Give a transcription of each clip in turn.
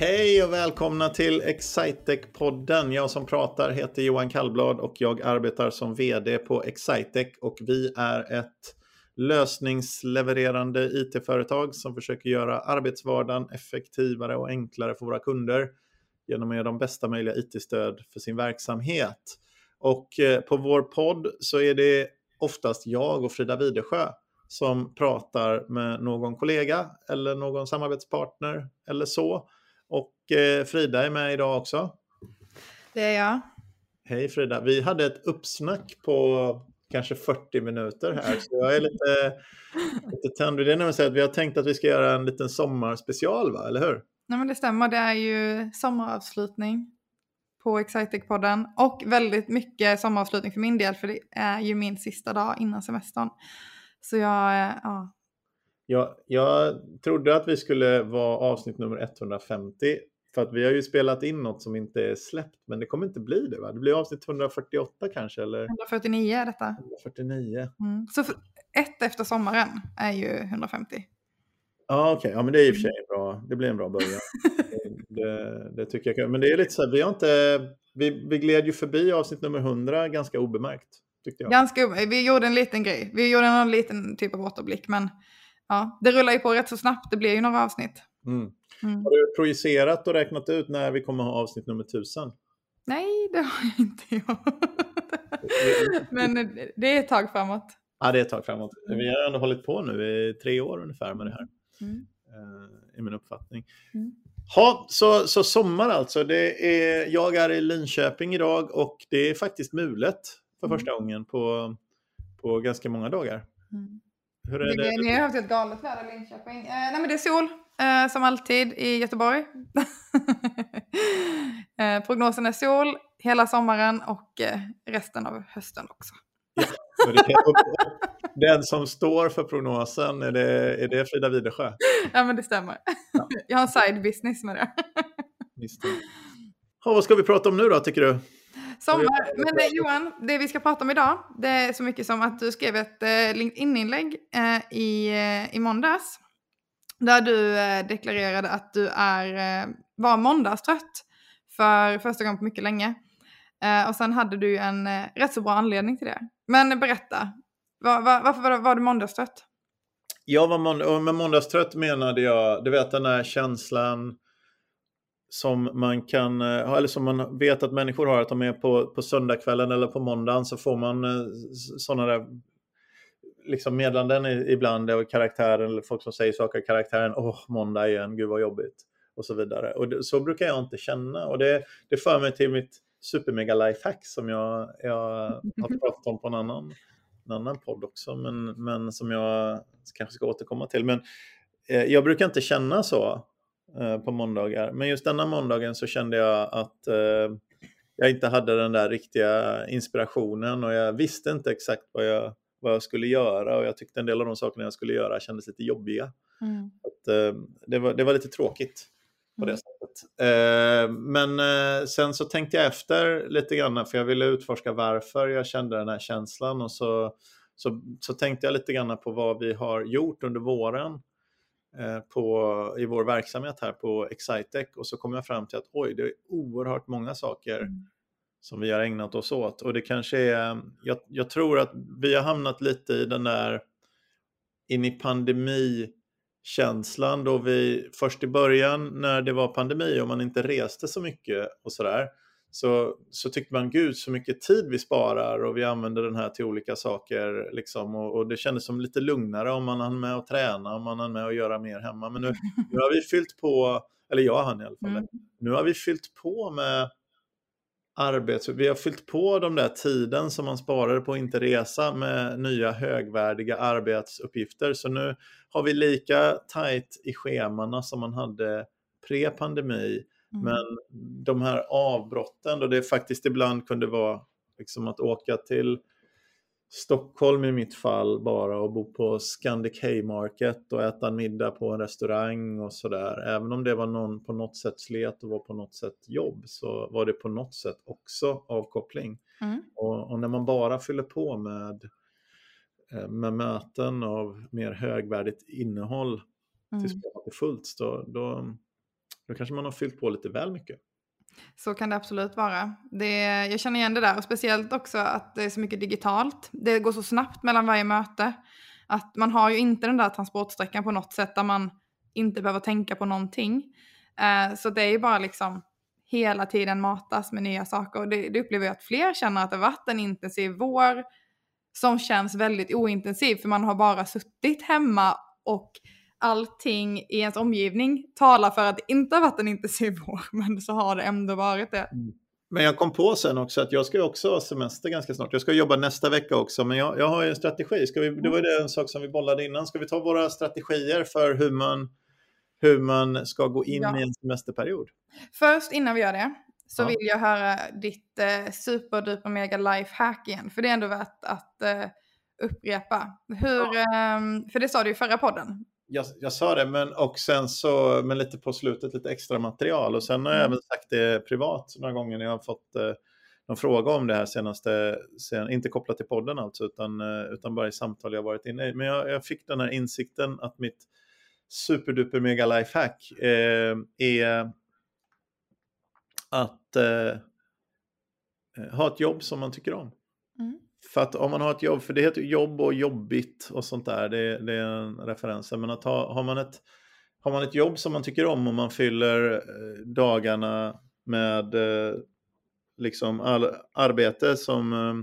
Hej och välkomna till Excitec-podden. Jag som pratar heter Johan Kallblad och jag arbetar som VD på Excitec och vi är ett lösningslevererande IT-företag som försöker göra arbetsvardagen effektivare och enklare för våra kunder genom att ge dem bästa möjliga IT-stöd för sin verksamhet. Och eh, på vår podd så är det oftast jag och Frida Widersjö som pratar med någon kollega eller någon samarbetspartner eller så. Och eh, Frida är med idag också. Det är jag. Hej Frida. Vi hade ett uppsnack på kanske 40 minuter här. Så jag är lite, lite tänd. Det är nämligen så att vi har tänkt att vi ska göra en liten sommarspecial, va? eller hur? Nej, men det stämmer. Det är ju sommaravslutning på Excitec-podden. Och väldigt mycket sommaravslutning för min del, för det är ju min sista dag innan semestern. Så jag, eh, ja. Jag, jag trodde att vi skulle vara avsnitt nummer 150. För att vi har ju spelat in något som inte är släppt, men det kommer inte bli det va? Det blir avsnitt 148 kanske eller? 149 är detta. 149. Mm. Så ett efter sommaren är ju 150. Ja okej, okay. ja men det är i och för sig bra. Det blir en bra början. det, det, tycker jag. Men det är lite så här, vi har inte, vi, vi gled ju förbi avsnitt nummer 100 ganska obemärkt. Tyckte jag. Ganska. Vi gjorde en liten grej. Vi gjorde en liten typ av återblick, men ja, det rullar ju på rätt så snabbt. Det blir ju några avsnitt. Mm. Mm. Har du projicerat och räknat ut när vi kommer ha avsnitt nummer 1000? Nej, det har jag inte gjort. Men det är ett tag framåt. Ja, det är ett tag framåt. Vi har ändå hållit på nu i tre år ungefär med det här. Mm. I min uppfattning. Mm. Ha, så, så sommar alltså. Det är, jag är i Linköping idag och det är faktiskt mulet för mm. första gången på, på ganska många dagar. Mm. Hur är det? Ni har haft ett galet väder i Linköping. Eh, nej men det är sol eh, som alltid i Göteborg. eh, prognosen är sol hela sommaren och eh, resten av hösten också. Den som står för prognosen, är det, är det Frida Widesjö? Ja men det stämmer. Ja. Jag har en side business med det. Ja, vad ska vi prata om nu då tycker du? Sommar. Men eh, Johan, det vi ska prata om idag, det är så mycket som att du skrev ett eh, LinkedIn-inlägg eh, i, eh, i måndags. Där du eh, deklarerade att du är, eh, var måndagstrött för första gången på mycket länge. och sen hade du en rätt så bra anledning till det. Men berätta, var, var, varför var, var du måndagstrött? Jag var månd med måndagstrött menade jag, du vet den här känslan som man kan, eh, eller som man vet att människor har, att de är på, på söndagskvällen eller på måndagen så får man eh, sådana där liksom meddelanden ibland av karaktären, eller folk som säger saker karaktären, åh, måndag igen, gud vad jobbigt, och så vidare. Och så brukar jag inte känna, och det, det för mig till mitt supermega lifehack som jag, jag har pratat om på en annan, en annan podd också, men, men som jag kanske ska återkomma till. Men eh, jag brukar inte känna så Eh, på måndagar. Men just denna måndagen så kände jag att eh, jag inte hade den där riktiga inspirationen och jag visste inte exakt vad jag, vad jag skulle göra och jag tyckte en del av de sakerna jag skulle göra kändes lite jobbiga. Mm. Att, eh, det, var, det var lite tråkigt på det mm. sättet. Eh, men eh, sen så tänkte jag efter lite grann för jag ville utforska varför jag kände den här känslan och så, så, så tänkte jag lite grann på vad vi har gjort under våren på, i vår verksamhet här på Excitec. Och så kom jag fram till att oj, det är oerhört många saker mm. som vi har ägnat oss åt. Och det kanske är, jag, jag, tror att vi har hamnat lite i den där in i pandemikänslan då vi först i början när det var pandemi och man inte reste så mycket och sådär så, så tyckte man gud så mycket tid vi sparar och vi använder den här till olika saker. Liksom, och, och det kändes som lite lugnare om man hann med att träna, om man hann med att göra mer hemma. Men nu, nu har vi fyllt på, eller jag hann i alla fall, mm. nu har vi fyllt på med arbets... Vi har fyllt på de där tiden som man sparade på att inte resa med nya högvärdiga arbetsuppgifter. Så nu har vi lika tajt i schemana som man hade pre-pandemi Mm. Men de här avbrotten, då det faktiskt ibland kunde vara liksom att åka till Stockholm i mitt fall bara och bo på Scandic Haymarket och äta en middag på en restaurang och sådär. Även om det var någon på något sätt slet och var på något sätt jobb så var det på något sätt också avkoppling. Mm. Och, och, när man bara fyller på med, eh, med möten av mer högvärdigt innehåll mm. tills det är fullt då, då, då kanske man har fyllt på lite väl mycket. Så kan det absolut vara. Det, jag känner igen det där och speciellt också att det är så mycket digitalt. Det går så snabbt mellan varje möte. Att man har ju inte den där transportsträckan på något sätt där man inte behöver tänka på någonting. Eh, så det är ju bara liksom hela tiden matas med nya saker och det, det upplever jag att fler känner att det varit en intensiv vår som känns väldigt ointensiv för man har bara suttit hemma och allting i ens omgivning talar för att det inte har varit en intensiv vår, men så har det ändå varit det. Mm. Men jag kom på sen också att jag ska också ha semester ganska snart. Jag ska jobba nästa vecka också, men jag, jag har ju en strategi. Ska vi, det var ju en sak som vi bollade innan. Ska vi ta våra strategier för hur man, hur man ska gå in ja. i en semesterperiod? Först, innan vi gör det, så ja. vill jag höra ditt eh, superduper mega life hack igen. För det är ändå värt att eh, upprepa. Hur, ja. eh, för det sa du i förra podden jag, jag, sa det, men och sen så, men lite på slutet lite extra material och sen har jag mm. även sagt det privat några gånger när jag har fått eh, någon fråga om det här senaste, sen, inte kopplat till podden alltså, utan, eh, utan bara i samtal jag varit inne i. Men jag, jag fick den här insikten att mitt superduper mega lifehack eh, är att eh, ha ett jobb som man tycker om. Mm. För att om man har ett jobb, för det heter jobb och jobbigt och sånt där, det, det är en referens. Men att ha, har, man ett, har man ett jobb som man tycker om och man fyller eh, dagarna med eh, liksom all, arbete som eh,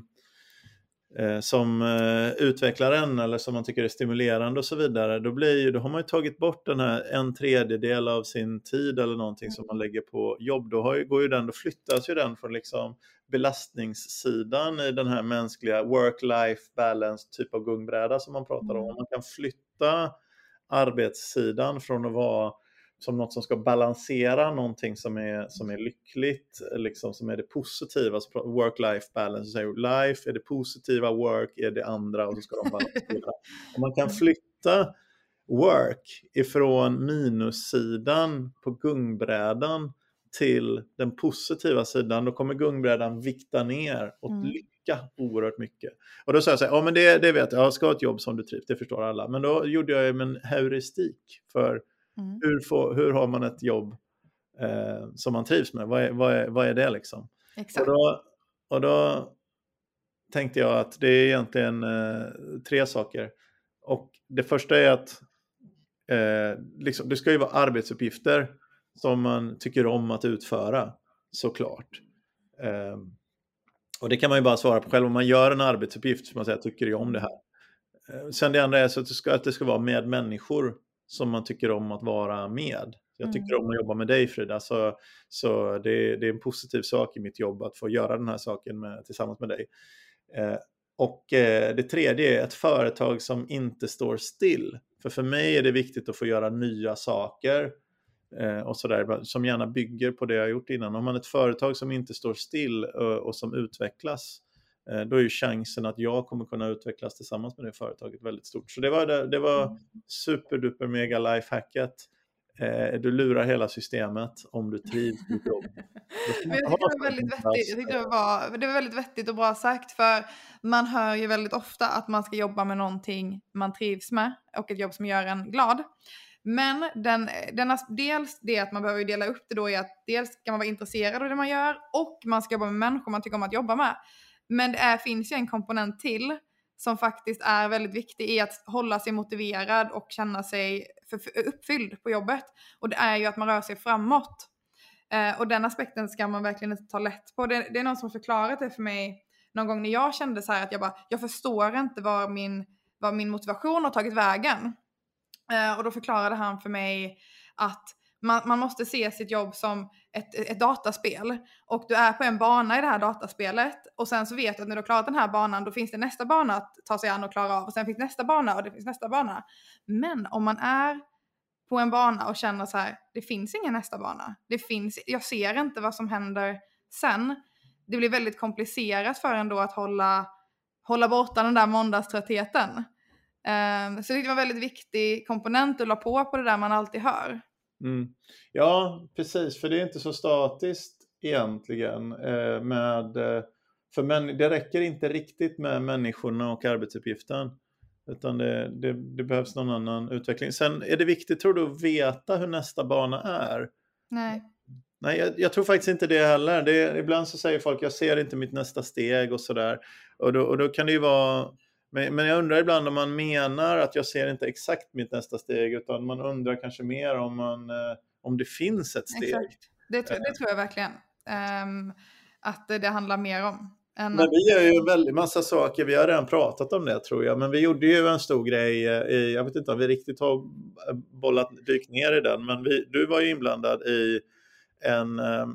som eh, utvecklar en eller som man tycker är stimulerande och så vidare, då, blir, då har man ju tagit bort den här en tredjedel av sin tid eller någonting som man lägger på jobb. Då har ju, går ju den, då flyttas ju den från liksom belastningssidan i den här mänskliga work-life balance typ av gungbräda som man pratar om. Mm. Man kan flytta arbetssidan från att vara som något som ska balansera någonting som är, som är lyckligt, liksom som är det positiva. Work-life balance, life är det positiva, work är det andra och så ska de balansera. Och man kan flytta work ifrån minussidan på gungbrädan till den positiva sidan, då kommer gungbrädan vikta ner åt mm. lycka oerhört mycket. Och då sa jag så här, ja men det, det vet jag, jag ska ha ett jobb som du trivs, det förstår alla. Men då gjorde jag en heuristik för Mm. Hur, får, hur har man ett jobb eh, som man trivs med? Vad är, vad är, vad är det liksom? Exakt. Och, då, och då tänkte jag att det är egentligen eh, tre saker. Och det första är att eh, liksom, det ska ju vara arbetsuppgifter som man tycker om att utföra, såklart. Eh, och det kan man ju bara svara på själv. Om man gör en arbetsuppgift som man säger, tycker jag om det här. Eh, sen det andra är så att det, ska, att det ska vara med människor som man tycker om att vara med. Jag tycker mm. om att jobba med dig Frida, så, så det, det, är en positiv sak i mitt jobb att få göra den här saken med, tillsammans med dig. Eh, och eh, det tredje är ett företag som inte står still. För för mig är det viktigt att få göra nya saker eh, och sådär, som gärna bygger på det jag gjort innan. Om man är ett företag som inte står still och, eh, och som utvecklas, då är ju chansen att jag kommer kunna utvecklas tillsammans med det företaget väldigt stort. Så det var, det, var mm. superduper mega lifehacket. Eh, du lurar hela systemet om du trivs i ditt jobb. jag det var väldigt vettigt. Jag tyckte det var, det var väldigt vettigt och bra sagt för man hör ju väldigt ofta att man ska jobba med någonting man trivs med och ett jobb som gör en glad. Men den, denna, dels det att man behöver dela upp det då i att dels ska man vara intresserad av det man gör och man ska jobba med människor man tycker om att jobba med. Men det är, finns ju en komponent till som faktiskt är väldigt viktig i att hålla sig motiverad och känna sig för, för uppfylld på jobbet. Och det är ju att man rör sig framåt. Eh, och den aspekten ska man verkligen inte ta lätt på. Det, det är någon som förklarat det för mig någon gång när jag kände så här att jag bara, jag förstår inte var min, var min motivation har tagit vägen. Eh, och då förklarade han för mig att man, man måste se sitt jobb som ett, ett dataspel och du är på en bana i det här dataspelet och sen så vet du att när du har klarat den här banan då finns det nästa bana att ta sig an och klara av och sen finns nästa bana och det finns nästa bana. Men om man är på en bana och känner så här, det finns ingen nästa bana. Det finns, jag ser inte vad som händer sen. Det blir väldigt komplicerat för en då att hålla, hålla borta den där måndagströttheten. Um, så det var en väldigt viktig komponent att la på på det där man alltid hör. Mm. Ja, precis, för det är inte så statiskt egentligen. Eh, med, eh, för män, det räcker inte riktigt med människorna och arbetsuppgiften. Utan det, det, det, behövs någon annan utveckling. Sen är det viktigt, tror du, att veta hur nästa bana är. Nej. Nej, jag, jag, tror faktiskt inte det heller. Det, ibland så säger folk jag ser inte mitt nästa steg och sådär. Och då, och då kan det ju vara... Men, men jag undrar ibland om man menar att jag ser inte exakt mitt nästa steg utan man undrar kanske mer om, man, eh, om det finns ett steg. Exakt. Det, det tror jag verkligen. Um, att det, det handlar mer om. Men vi gör ju en väldig massa saker, vi har redan pratat om det tror jag, men vi gjorde ju en stor grej, eh, i, jag vet inte om vi riktigt har bollat, dykt ner i den, men vi, du var ju inblandad i en, eh,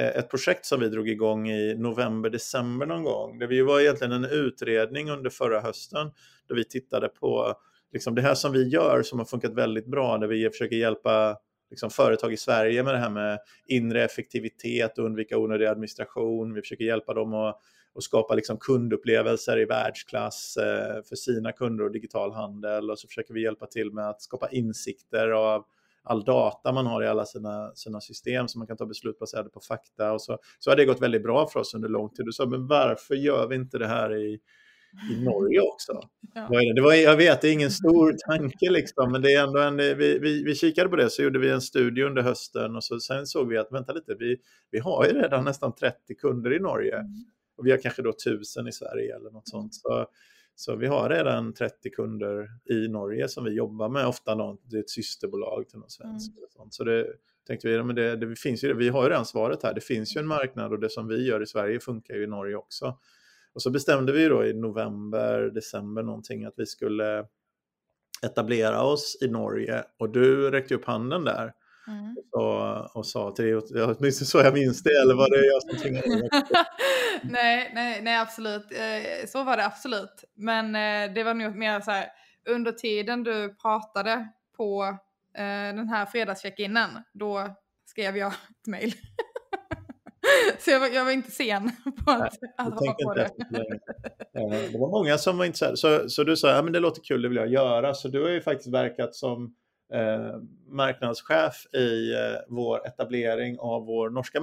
Eh, ett projekt som vi drog igång i november, december någon gång. Det var egentligen en utredning under förra hösten där vi tittade på liksom det här som vi gör som har funkat väldigt bra, där vi försöker hjälpa liksom, företag i Sverige med det här med inre effektivitet och undvika onödig administration. Vi försöker hjälpa dem att, och skapa liksom, kundupplevelser i världsklass eh, för sina kunder och digital handel och så försöker vi hjälpa till med att skapa insikter av all data man har i alla sina, sina system så man kan ta beslut baserade på fakta. Och så, så har det gått väldigt bra för oss under lång tid. Du sa, men varför gör vi inte det här i, i Norge också? Ja. Det var, jag vet, det är ingen stor tanke liksom, men det är ändå en, vi, vi, vi kikade på det, så gjorde vi en studie under hösten och så, sen såg vi att, vänta lite, vi, vi har ju redan nästan 30 kunder i Norge. Mm. Och vi har kanske då 1000 i Sverige eller något sånt. Så, så vi har redan 30 kunder i Norge som vi jobbar med, ofta någon, det är ett systerbolag till någon svensk. Mm. sånt. Så det tänkte vi, men det, det, finns ju, vi har ju redan svaret här, det finns ju en marknad och det som vi gör i Sverige funkar ju i Norge också. Och så bestämde vi då i november, december någonting att vi skulle etablera oss i Norge och du räckte upp handen där. Mm. Och, och sa till dig, åtminstone så jag minns det, eller var det jag som tvingade nej, nej, nej, absolut. Eh, så var det absolut. Men eh, det var nog mer så här, under tiden du pratade på eh, den här fredagscheck-inen, då skrev jag ett mejl. Så jag var, jag var, inte sen på att, Nej, att hoppa på det. det var många som var intresserade. Så, så du sa, ja men det låter kul, det vill jag göra. Så du har ju faktiskt verkat som marknadschef i eh, vår etablering av vår norska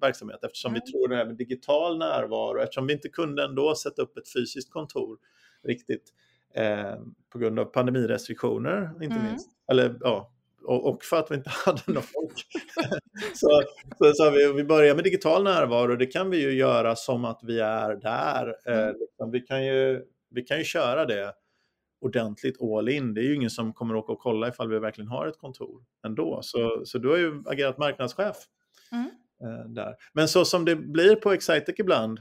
verksamhet eftersom mm. vi tror det här med digital närvaro, eftersom vi inte kunde ändå sätta upp ett fysiskt kontor riktigt eh, på grund av pandemirestriktioner, inte mm. minst. Eller ja, och, för att vi inte hade någon folk. så, så, så vi, vi börjar med digital närvaro, det kan vi ju göra som att vi är där. Eh, mm. liksom, vi, kan ju, vi kan ju köra det ordentligt all in. Det är ju ingen som kommer åka och kolla ifall vi verkligen har ett kontor ändå. Så, så du har ju agerat marknadschef mm. eh, där. Men så som det blir på Excitec ibland,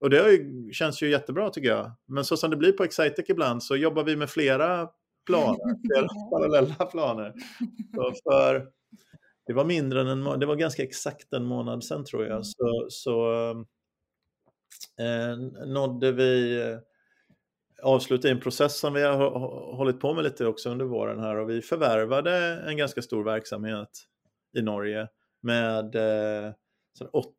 och det ju, känns ju jättebra tycker jag, men så som det blir på Excitec ibland så jobbar vi med flera planer, flera parallella planer. Så för, det var mindre än en det var ganska exakt en månad sedan tror jag, mm. så, så eh, nådde vi avsluta en process som vi har hållit på med lite också under våren här och vi förvärvade en ganska stor verksamhet i Norge med eh,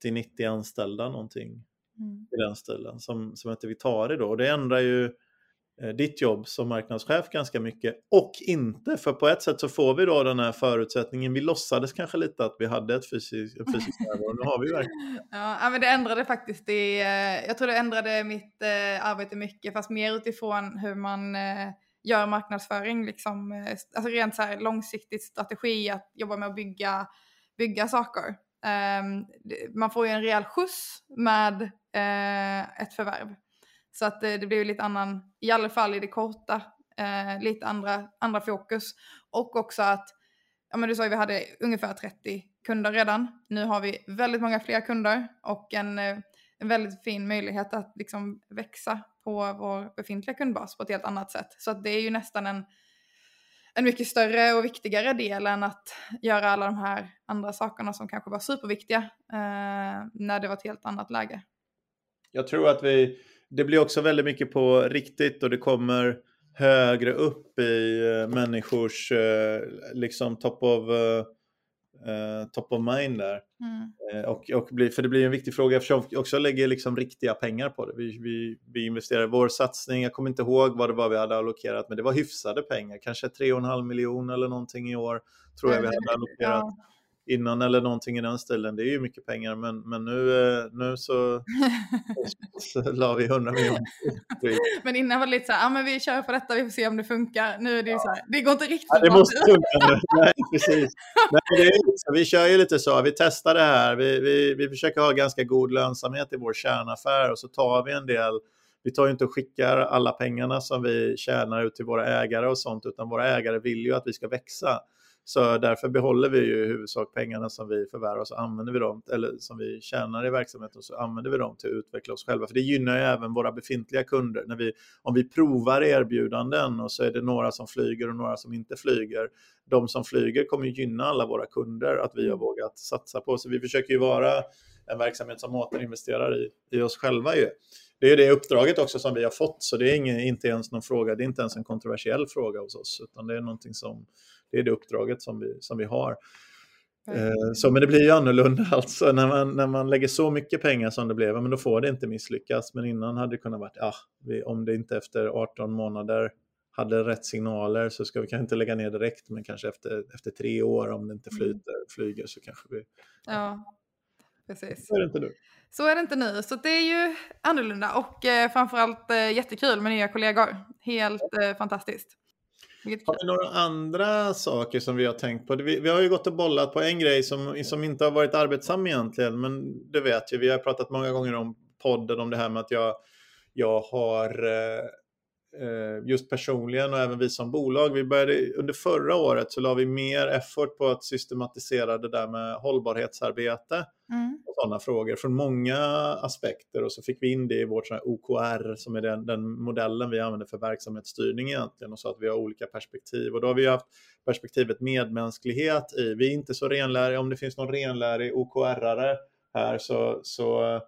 80-90 anställda någonting mm. i den stilen som, som heter Vitari då. Och det ändrar ju Eh, ditt jobb som marknadschef ganska mycket och inte. För på ett sätt så får vi då den här förutsättningen. Vi låtsades kanske lite att vi hade ett fysiskt, fysisk närvaro. Nu har vi verkligen. Ja, men det ändrade faktiskt i, eh, jag tror det ändrade mitt eh, arbete mycket, fast mer utifrån hur man gör marknadsföring, liksom, alltså rent så här långsiktig strategi att jobba med att bygga, bygga saker. Ehm, man får ju en rejäl skjuts med ett förvärv. Så att det, det blir lite annan, i alla fall i det korta, eh, lite andra, andra fokus. Och också att, ja men du sa ju vi hade ungefär 30 kunder redan. Nu har vi väldigt många fler kunder och en, eh, en väldigt fin möjlighet att liksom växa på vår befintliga kundbas på ett helt annat sätt. Så att det är ju nästan en, en mycket större och viktigare del än att göra alla de här andra sakerna som kanske var superviktiga eh, när det var ett helt annat läge. Jag tror att vi det blir också väldigt mycket på riktigt och det kommer högre upp i uh, människors uh, liksom top of, uh, top of mind där. Mm. och, och bli, för det blir en viktig fråga eftersom vi också lägger liksom riktiga pengar på det. Vi, vi, vi investerar vår satsning, jag kommer inte ihåg vad det var vi hade allokerat, men det var hyfsade pengar, kanske 3,5 miljoner eller någonting i år tror jag vi hade allokerat. Ja. Innan eller någonting i den stilen. Det är ju mycket pengar men, men nu, eh, nu så, så la vi 100 miljoner. men innan var det lite så här, ja men vi kör på detta, vi får se om det funkar. Nu är det ju så här, det går inte riktigt ja, det måste funka nu. Nej, precis. Nej, är vi kör ju lite så, vi testar det här, vi, vi, vi försöker ha ganska god lönsamhet i vår kärnaffär och så tar vi en del vi tar ju inte och skickar alla pengarna som vi tjänar ut till våra ägare och sånt, utan våra ägare vill ju att vi ska växa. Så därför behåller vi ju i huvudsak pengarna som vi förvärvar och så använder vi dem, eller som vi tjänar i verksamheten, så använder vi dem till att utveckla oss själva. För det gynnar ju även våra befintliga kunder. När vi, om vi provar erbjudanden och så är det några som flyger och några som inte flyger. De som flyger kommer gynna alla våra kunder att vi har vågat satsa på. Så vi försöker ju vara en verksamhet som återinvesterar i, i oss själva. Ju det är det uppdraget också som vi har fått, så det är ingen, inte ens någon fråga, det är inte ens en kontroversiell fråga hos oss, utan det är någonting som, det är det uppdraget som vi, som vi har. Mm. Så, men det blir ju annorlunda alltså när man, när man lägger så mycket pengar som det blev, men då får det inte misslyckas. Men innan hade det kunnat vara, vi, om det inte efter 18 månader hade rätt signaler så ska vi kanske inte lägga ner direkt, men kanske efter, efter tre år om det inte mm. flyter, flyger så kanske vi... Ja, precis. Så är det inte nu. Så är det inte nu, så det är ju annorlunda och eh, framförallt eh, jättekul med nya kollegor. Helt eh, fantastiskt. Har vi några andra saker som vi har tänkt på? Vi, vi, har ju gått och bollat på en grej som, som inte har varit arbetsam egentligen, men det vet ju. Vi har pratat många gånger om podden om det här med att jag, jag har eh, Eh, just personligen och även vi som bolag. Vi började, under förra året så la vi mer effort på att systematisera det där med hållbarhetsarbete mm. och sådana frågor från många aspekter och så fick vi in det i vårt OKR som är den, den, modellen vi använder för verksamhetsstyrning egentligen och så att vi har olika perspektiv och då har vi haft perspektivet medmänsklighet i. Vi är inte så renläriga, om det finns någon renlärig OKR-are här så, så Eh,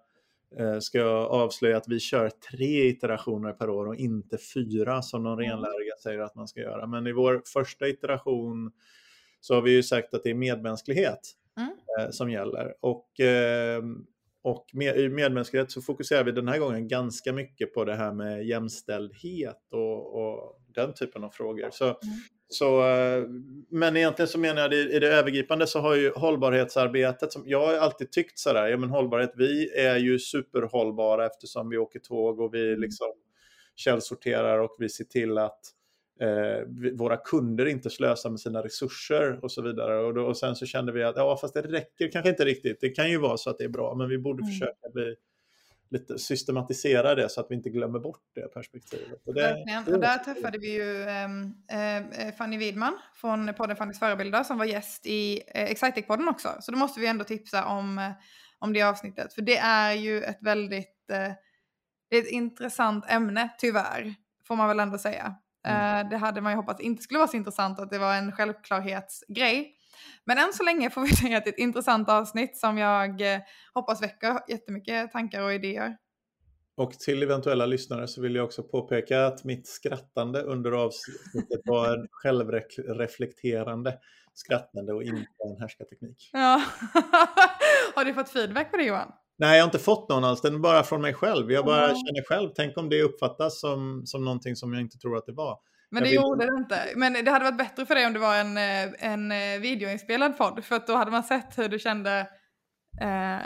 ska jag avslöja att vi kör tre iterationer per år och inte fyra som de mm. renläriga säger att man ska göra. Men i vår första iteration så har vi ju sagt att det är medmänsklighet mm. Eh, som gäller. Och, eh, och med, i medmänsklighet så fokuserar vi den här gången ganska mycket på det här med jämställdhet och, och den typen av frågor. Så mm. Så, eh, men egentligen så menar jag i det övergripande så har ju hållbarhetsarbetet, som jag har alltid tyckt sådär, ja men hållbarhet, vi är ju superhållbara eftersom vi åker tåg och vi mm. liksom källsorterar och vi ser till att eh, våra kunder inte slösar med sina resurser och så vidare. Och, då, och sen så kände vi att ja, fast det räcker kanske inte riktigt. Det kan ju vara så att det är bra, men vi borde mm. försöka bli lite systematisera det så att vi inte glömmer bort det perspektivet. Och, det, och där träffade vi ju äh, Fanny Widman från podden Fannys förebilder som var gäst i äh, Excitec-podden också. Så då måste vi ändå tipsa om, om det avsnittet. För det är ju ett väldigt det är ett intressant ämne, tyvärr, får man väl ändå säga. Mm. Det hade man ju hoppats inte skulle vara så intressant att det var en självklarhetsgrej. Men än så länge får vi säga att det är ett intressant avsnitt som jag eh, hoppas väcker jättemycket tankar och idéer. Och till eventuella lyssnare så vill jag också påpeka att mitt skrattande under avsnittet var en självreflekterande skrattande och inte en härskarteknik. Ja. har du fått feedback på det Johan? Nej, jag har inte fått någon alls. Den är bara från mig själv. Jag bara mm. känner själv, tänk om det uppfattas som, som någonting som jag inte tror att det var. Men det vill... gjorde det inte. Men det hade varit bättre för dig om det var en, eh, en eh, videoinspelad podd. För att då hade man sett hur du kände eh,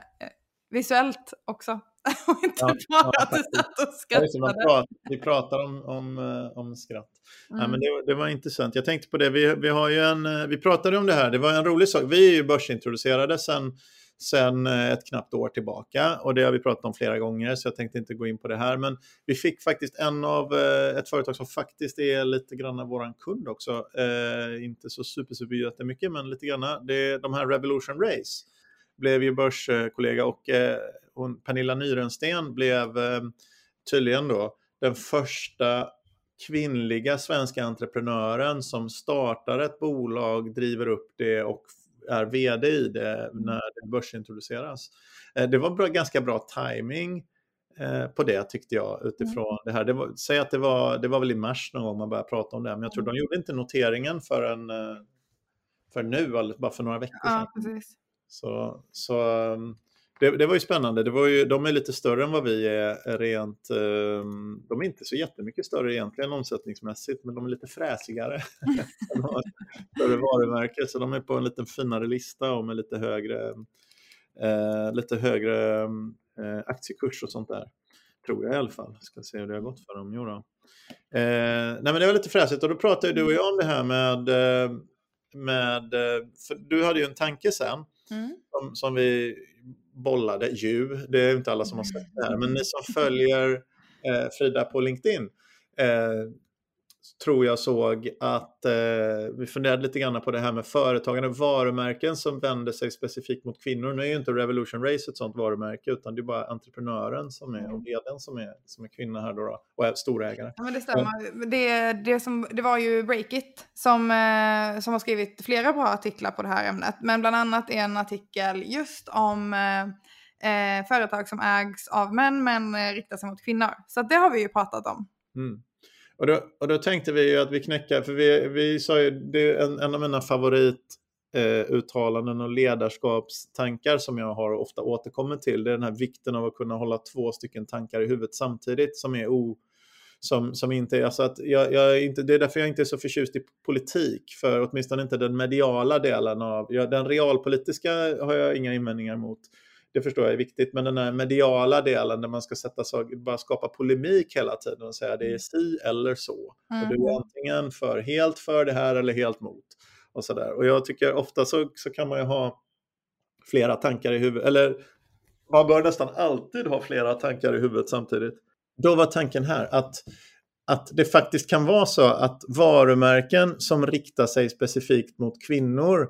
visuellt också. och inte ja, bara ja, att du satt och skrattade. Pratar, vi pratar om, om, eh, om skratt. Mm. Ja, men det, det, var intressant. Jag tänkte på det, vi, vi, har ju en, vi pratade om det här, det var en rolig sak. Vi är ju börsintroducerade sen sedan sen eh, ett knappt år tillbaka och det har vi pratat om flera gånger så jag tänkte inte gå in på det här. Men vi fick faktiskt en av eh, ett företag som faktiskt är lite grann våran kund också. Eh, inte så super, super jättemycket men lite grann. Det är de här Revolution Race blev ju börskollega och eh, hon, Pernilla Nyrensten blev eh, tydligen då den första kvinnliga svenska entreprenören som startar ett bolag, driver upp det och är vd i det mm. när det börsintroduceras. Eh, det var bra, ganska bra timing eh, på det tyckte jag utifrån mm. det här. Det var, säg att det var, det var väl i mars någon gång man började prata om det, men jag tror mm. de gjorde inte noteringen förrän för nu, bara för några veckor sedan. Ja. Så, så, det, det, var ju spännande. Det var ju, de är lite större än vad vi är rent... Um, de är inte så jättemycket större egentligen omsättningsmässigt, men de är lite fräsigare. de har större varumärke, så de är på en lite finare lista och med lite högre, uh, lite högre uh, aktiekurs och sånt där. Tror jag i alla fall. Ska se hur det har gått för dem. Jo då. Eh, nej men det var lite fräsigt och då pratade du och jag om det här med, eh, med för du hade ju en tanke sen mm. som, som, vi bollade ju, det är inte alla som har sett det här, men ni som följer eh, Frida på LinkedIn eh, tror jag såg att eh, vi funderade lite grann på det här med företagande varumärken som vänder sig specifikt mot kvinnor. Nu är ju inte Revolution Race ett sånt varumärke utan det är bara entreprenören som är och mm. vdn som är, som är kvinna här då, då och är storägare. Ja, men det stämmer. Det, det, som, det var ju Breakit som, eh, som har skrivit flera bra artiklar på det här ämnet, men bland annat en artikel just om eh, eh företag som ägs av män men eh, riktar sig mot kvinnor. Så det har vi ju pratat om. Mm. Och då, och då tänkte vi ju att vi knäcker, för vi, vi sa ju, det är en, en av mina favorituttalanden eh, och ledarskapstankar som jag har ofta återkommit till. Det är den här vikten av att kunna hålla två stycken tankar i huvudet samtidigt som är o, som, som inte är, alltså att jag, jag inte, det är därför jag inte är så förtjust i politik, för åtminstone inte den mediala delen av, jag, den realpolitiska har jag inga invändningar mot det förstår jag är viktigt, men den här mediala delen där man ska sätta sig, bara skapa polemik hela tiden och säga det är mm. si eller så. Mm. Och du är antingen för, helt för det här eller helt mot. Och, så där. och jag tycker ofta så, så kan man ju ha flera tankar i huvudet, eller man bör nästan alltid ha flera tankar i huvudet samtidigt. Då var tanken här att, att det faktiskt kan vara så att varumärken som riktar sig specifikt mot kvinnor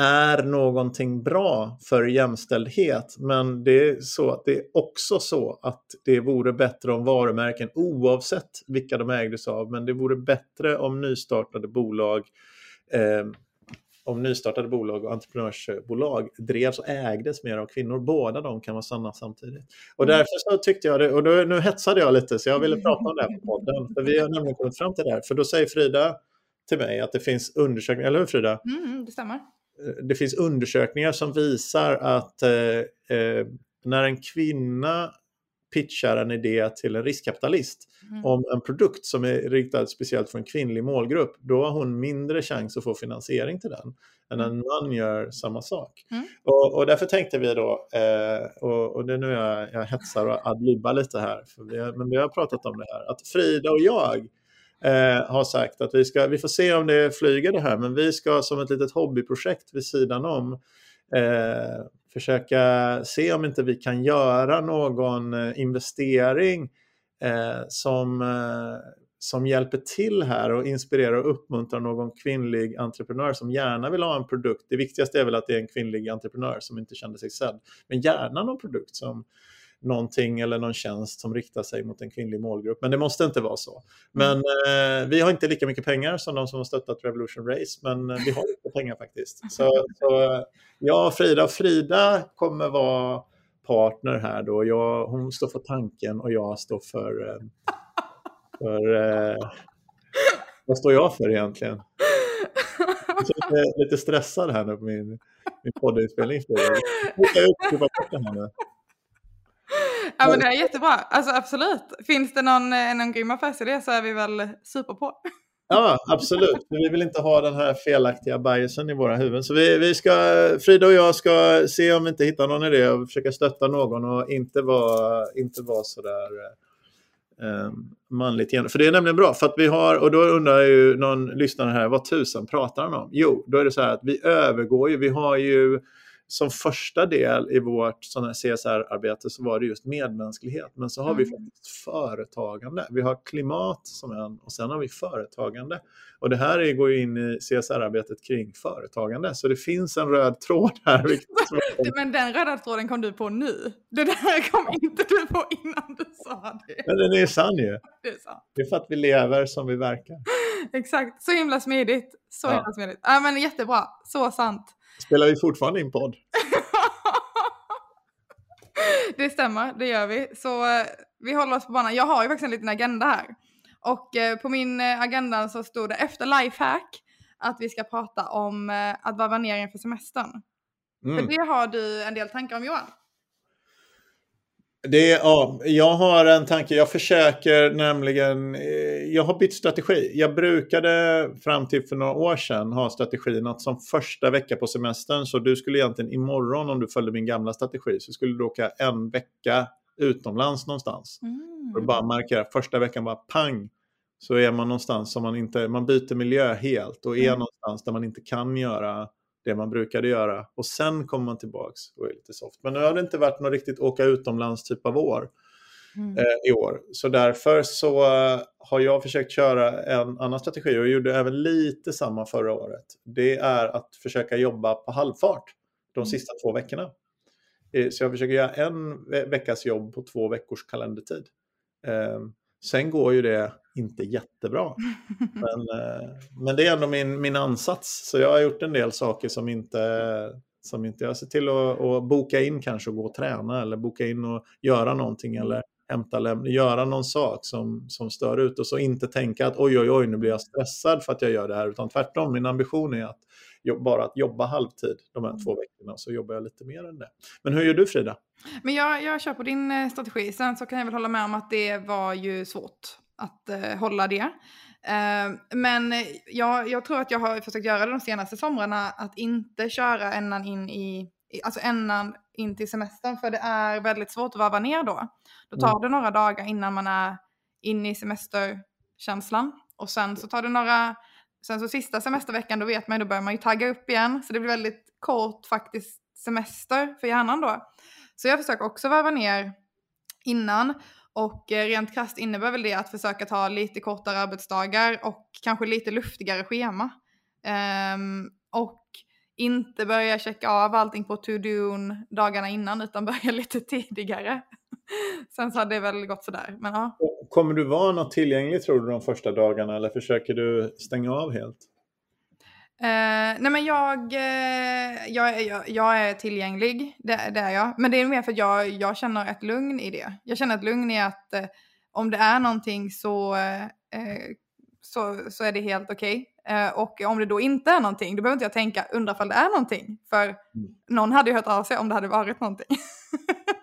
är någonting bra för jämställdhet. Men det är, så att det är också så att det vore bättre om varumärken, oavsett vilka de ägdes av, men det vore bättre om nystartade bolag eh, om nystartade bolag och entreprenörsbolag drevs och ägdes mer av kvinnor. Båda de kan vara sanna samtidigt. Och mm. därför så tyckte jag det, och då, nu hetsade jag lite så jag ville prata om det här på podden. För vi har nämligen kommit fram till det här. För då säger Frida till mig att det finns undersökningar, eller hur Frida? Mm, det stämmer. Eh, det finns undersökningar som visar att eh, eh, när en kvinna pitchar en idé till en riskkapitalist mm. om en produkt som är riktad speciellt för en kvinnlig målgrupp, då har hon mindre chans att få finansiering till den än en mm. man gör samma sak. Mm. Och, och, därför tänkte vi då, eh, och, och det är nu jag, jag hetsar och adlibbar lite här, vi, men vi har pratat om det här, att Frida och jag eh, har sagt att vi, ska, vi får se om det flyger det här, men vi ska som ett litet hobbyprojekt vid sidan om eh, försöka se om inte vi kan göra någon eh, investering eh, som, eh, som hjälper till här och inspirerar och uppmuntrar någon kvinnlig entreprenör som gärna vill ha en produkt. Det viktigaste är väl att det är en kvinnlig entreprenör som inte känner sig sedd, men gärna någon produkt som någonting eller någon tjänst som riktar sig mot en kvinnlig målgrupp. Men det måste inte vara så. Mm. Men eh, vi har inte lika mycket pengar som de som har stöttat Revolution Race, men eh, vi har lite pengar faktiskt. Så, så och Frida, Frida kommer vara partner här då. Jag, hon står för tanken och jag står för... Eh, för eh, vad står jag för egentligen? Jag är lite, lite stressad här nu på min, min poddinspelning. Jag ja men det är jättebra, alltså absolut. Finns det någon, eh, någon grym affärsidé så är vi väl super på. Ja, absolut. Vi vill inte ha den här felaktiga biasen i våra huvuden. Så vi, vi ska, Frida och jag ska se om vi inte hittar någon idé och försöka stötta någon och inte vara, inte vara sådär eh, manligt igen. För det är nämligen bra, för att vi har, och då undrar ju någon lyssnare här, vad tusen pratar han om? Jo, då är det så här att vi övergår ju, vi har ju som första del i vårt CSR-arbete så var det just medmänsklighet. Men så har mm. vi faktiskt företagande. Vi har klimat som en och sen har vi företagande. Och det här går ju in i CSR-arbetet kring företagande. Så det finns en röd tråd här. Men den röda tråden kom du på nu. Det där kom inte du på innan du sa det. Men den är sann ju. Det är sant. Det är för att vi lever som vi verkar. Exakt, så himla smidigt. Så ja. himla smidigt. Ja men jättebra, så sant. Spelar vi fortfarande in podd? det stämmer, det gör vi. Så eh, vi håller oss på banan. Jag har ju faktiskt en liten agenda här. Och eh, på min eh, agenda så stod det efter lifehack att vi ska prata om att varva ner inför semestern. Mm. För det har du en del tankar om Johan. Det, ja, jag har en tanke. Jag försöker nämligen... Eh, jag har bytt strategi. Jag brukade fram till för några år sedan ha strategin att som första vecka på semestern, så du skulle egentligen imorgon om du följde min gamla strategi, så skulle du åka en vecka utomlands någonstans. Mm. Och bara markera första veckan bara pang, så är man någonstans som man inte, man byter miljö helt och är mm. någonstans där man inte kan göra det man brukade göra. Och sen kommer man tillbaks och är lite soft. Men nu har det inte varit något riktigt åka utomlands typ av år mm. eh, i år. Så därför så uh, har jag försökt köra en annan strategi och gjorde även lite samma förra året. Det är att försöka jobba på halvfart de mm. sista två veckorna. Eh, så jag försöker göra en ve veckas jobb på två veckors kalendertid. Eh, sen går ju det inte jättebra. Men, eh, men det är ändå min, min ansats. Så jag har gjort en del saker som inte, som inte jag ser till att, att boka in kanske och gå och träna eller boka in och göra någonting eller hämta lämna, göra någon sak som, som stör ut och så inte tänka att oj oj oj nu blir jag stressad för att jag gör det här utan tvärtom min ambition är att bara att jobba halvtid de här två mm. veckorna så jobbar jag lite mer än det. Men hur gör du Frida? Men jag, jag kör på din eh, strategi. Sen så kan jag väl hålla med om att det var ju svårt att uh, hålla det. Uh, men jag, jag tror att jag har försökt göra det de senaste somrarna, att inte köra ändan in i alltså ändan in till semestern, för det är väldigt svårt att varva ner då. Då tar mm. det några dagar innan man är inne i semesterkänslan och sen så tar det några, sen så sista semesterveckan då vet man då börjar man ju tagga upp igen, så det blir väldigt kort faktiskt semester för hjärnan då. Så jag försöker också varva ner innan och eh, rent krasst innebär väl det att försöka ta lite kortare arbetsdagar och kanske lite luftigare schema. Um, och inte börja checka av allting på to-do dagarna innan utan börja lite tidigare. Sen så hade det väl gått sådär. Men, ja. Kommer du vara något tillgänglig tror du de första dagarna eller försöker du stänga av helt? Uh, nej men jag, uh, jag, jag, jag, är tillgänglig, det, det, är jag. Men det är mer för att jag, jag känner ett lugn i det. Jag känner ett lugn i att uh, om det är någonting så, så, så är det helt okej. Okay. och om det då inte är någonting, då behöver inte jag tänka undra ifall det är någonting. För mm. någon hade ju hört av sig om det hade varit någonting.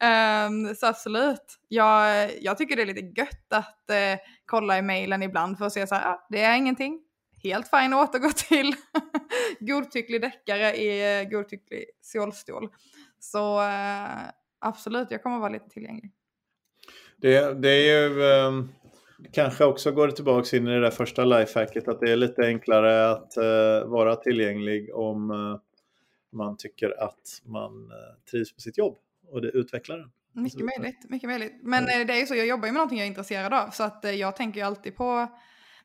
um, så absolut. Jag, jag tycker det är lite gött att eh, kolla i mejlen ibland för att se så här, ah, det är ingenting helt fine att återgå till godtycklig deckare i eh, godtycklig solstol. Så uh, absolut, jag kommer att vara lite tillgänglig. Det, det är ju Um kanske också går det tillbaka in i det där första lifehacket att det är lite enklare att uh, vara tillgänglig om man tycker att man trivs på sitt jobb och det utvecklar den. Mycket möjligt, mycket möjligt. Men det är ju så, jag jobbar ju med någonting jag är intresserad av så att jag tänker ju alltid på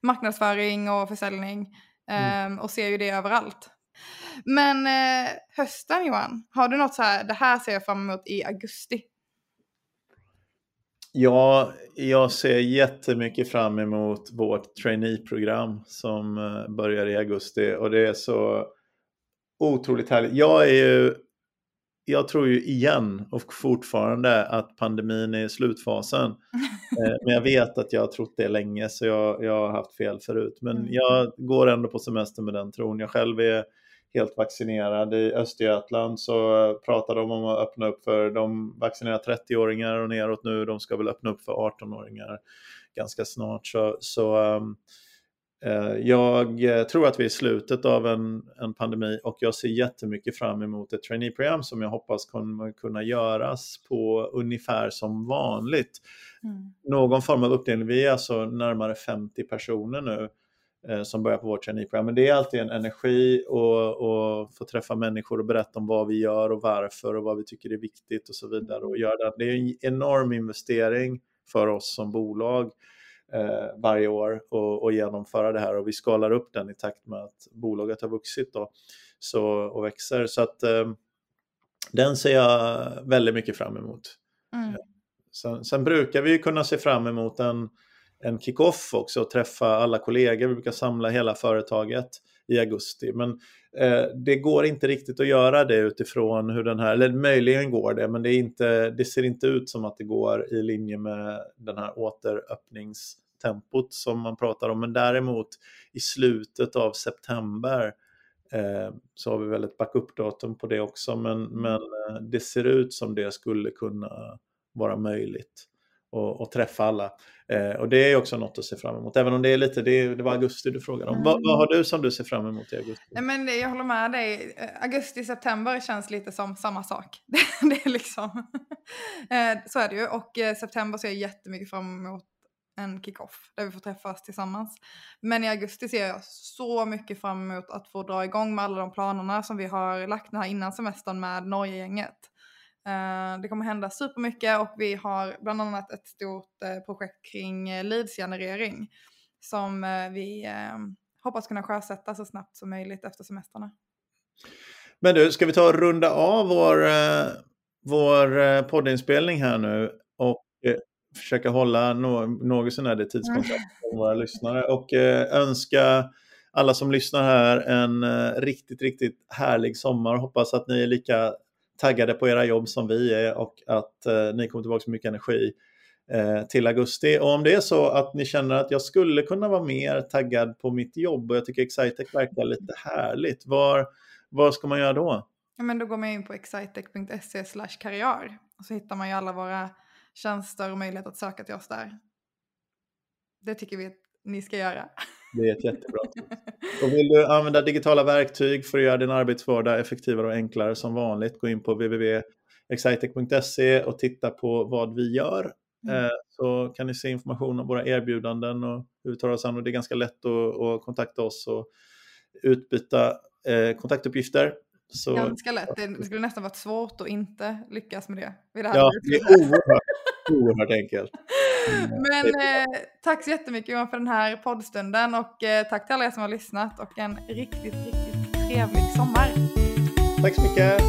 marknadsföring och försäljning mm. um, och ser ju det överallt. Men eh, hösten Johan, har du något så här, det här ser jag fram emot i augusti? Ja, jag ser jättemycket fram emot vårt trainee-program som eh, börjar i augusti och det är så otroligt härligt. Jag är ju jag tror ju igen och fortfarande att pandemin är i slutfasen. Eh, men jag vet att jag har trott det länge så jag, jag har haft fel förut. Men mm. jag går ändå på semester med den tron. Jag själv är helt vaccinerad. I Östergötland så pratar de om att öppna upp för, de vaccinerar 30-åringar och neråt nu, de ska väl öppna upp för 18-åringar ganska snart. Så, så um, Eh, jag eh, tror att vi är i slutet av en, en pandemi och jag ser jättemycket fram emot ett traineeprogram som jag hoppas kommer kunna göras på ungefär som vanligt. Mm. Någon form av uppdelning, vi är alltså närmare 50 personer nu eh, som börjar på vårt traineeprogram. Men det är alltid en energi att få träffa människor och berätta om vad vi gör och varför och vad vi tycker är viktigt och så vidare. Och göra det. det är en enorm investering för oss som bolag eh, varje år och, och, genomföra det här och vi skalar upp den i takt med att bolaget har vuxit då, så, och växer. Så att eh, den ser jag väldigt mycket fram emot. Mm. Sen, sen, brukar vi kunna se fram emot en, en kick-off också och träffa alla kollegor. Vi brukar samla hela företaget i augusti. Men eh, Eh, det går inte riktigt att göra det utifrån hur den här, eller möjligen går det, men det, är inte, det ser inte ut som att det går i linje med den här återöppningstempot som man pratar om. Men däremot i slutet av september eh, så har vi väl ett backup-datum på det också, men, men eh, det ser ut som det skulle kunna vara möjligt och, och träffa alla. Eh, och det är också något att se fram emot, även om det är lite, det, det var augusti du frågade om. Mm. Vad, vad, har du som du ser fram emot i augusti? Nej, men jag håller med dig. Eh, augusti, september känns lite som samma sak. det är liksom, eh, så är det ju. Och eh, september ser jag jättemycket fram emot en kick-off där vi får träffas tillsammans. Men i augusti ser jag så mycket fram emot att få dra igång med alla de planerna som vi har lagt den här innan semestern med Norge-gänget. Eh, det kommer hända supermycket och vi har bland annat ett stort eh, projekt kring eh, leadsgenerering som vi hoppas kunna sjösätta så snabbt som möjligt efter semestrarna. Men du, ska vi ta och runda av vår, vår poddinspelning här nu och försöka hålla något sånär det tidskontakt för våra lyssnare och önska alla som lyssnar här en riktigt, riktigt härlig sommar. Hoppas att ni är lika taggade på era jobb som vi är och att eh, ni kommer tillbaka med mycket energi eh, till augusti. Och om det är så att ni känner att jag skulle kunna vara mer taggad på mitt jobb och jag tycker Excitec verkar lite härligt, var, vad ska man göra då? Ja, men då går man in på excitec.se karriär och så hittar man ju alla våra tjänster och möjlighet att söka till oss där. Det tycker vi att ni ska göra. Det är ett jättebra tips. Och vill du använda digitala verktyg för att göra din arbetsvardag effektivare och enklare som vanligt, gå in på www.excitec.se och titta på vad vi gör. Mm. Eh, så kan ni se information om våra erbjudanden och hur vi tar oss an. Och det är ganska lätt att, att kontakta oss och utbyta eh, kontaktuppgifter. Så... Ganska lätt. Det skulle nästan varit svårt att inte lyckas med det. det ja, det är oerhört, oerhört enkelt. Men eh, tack så jättemycket Johan för den här poddstunden och eh, tack till alla er som har lyssnat och en riktigt, riktigt trevlig sommar. Tack så mycket.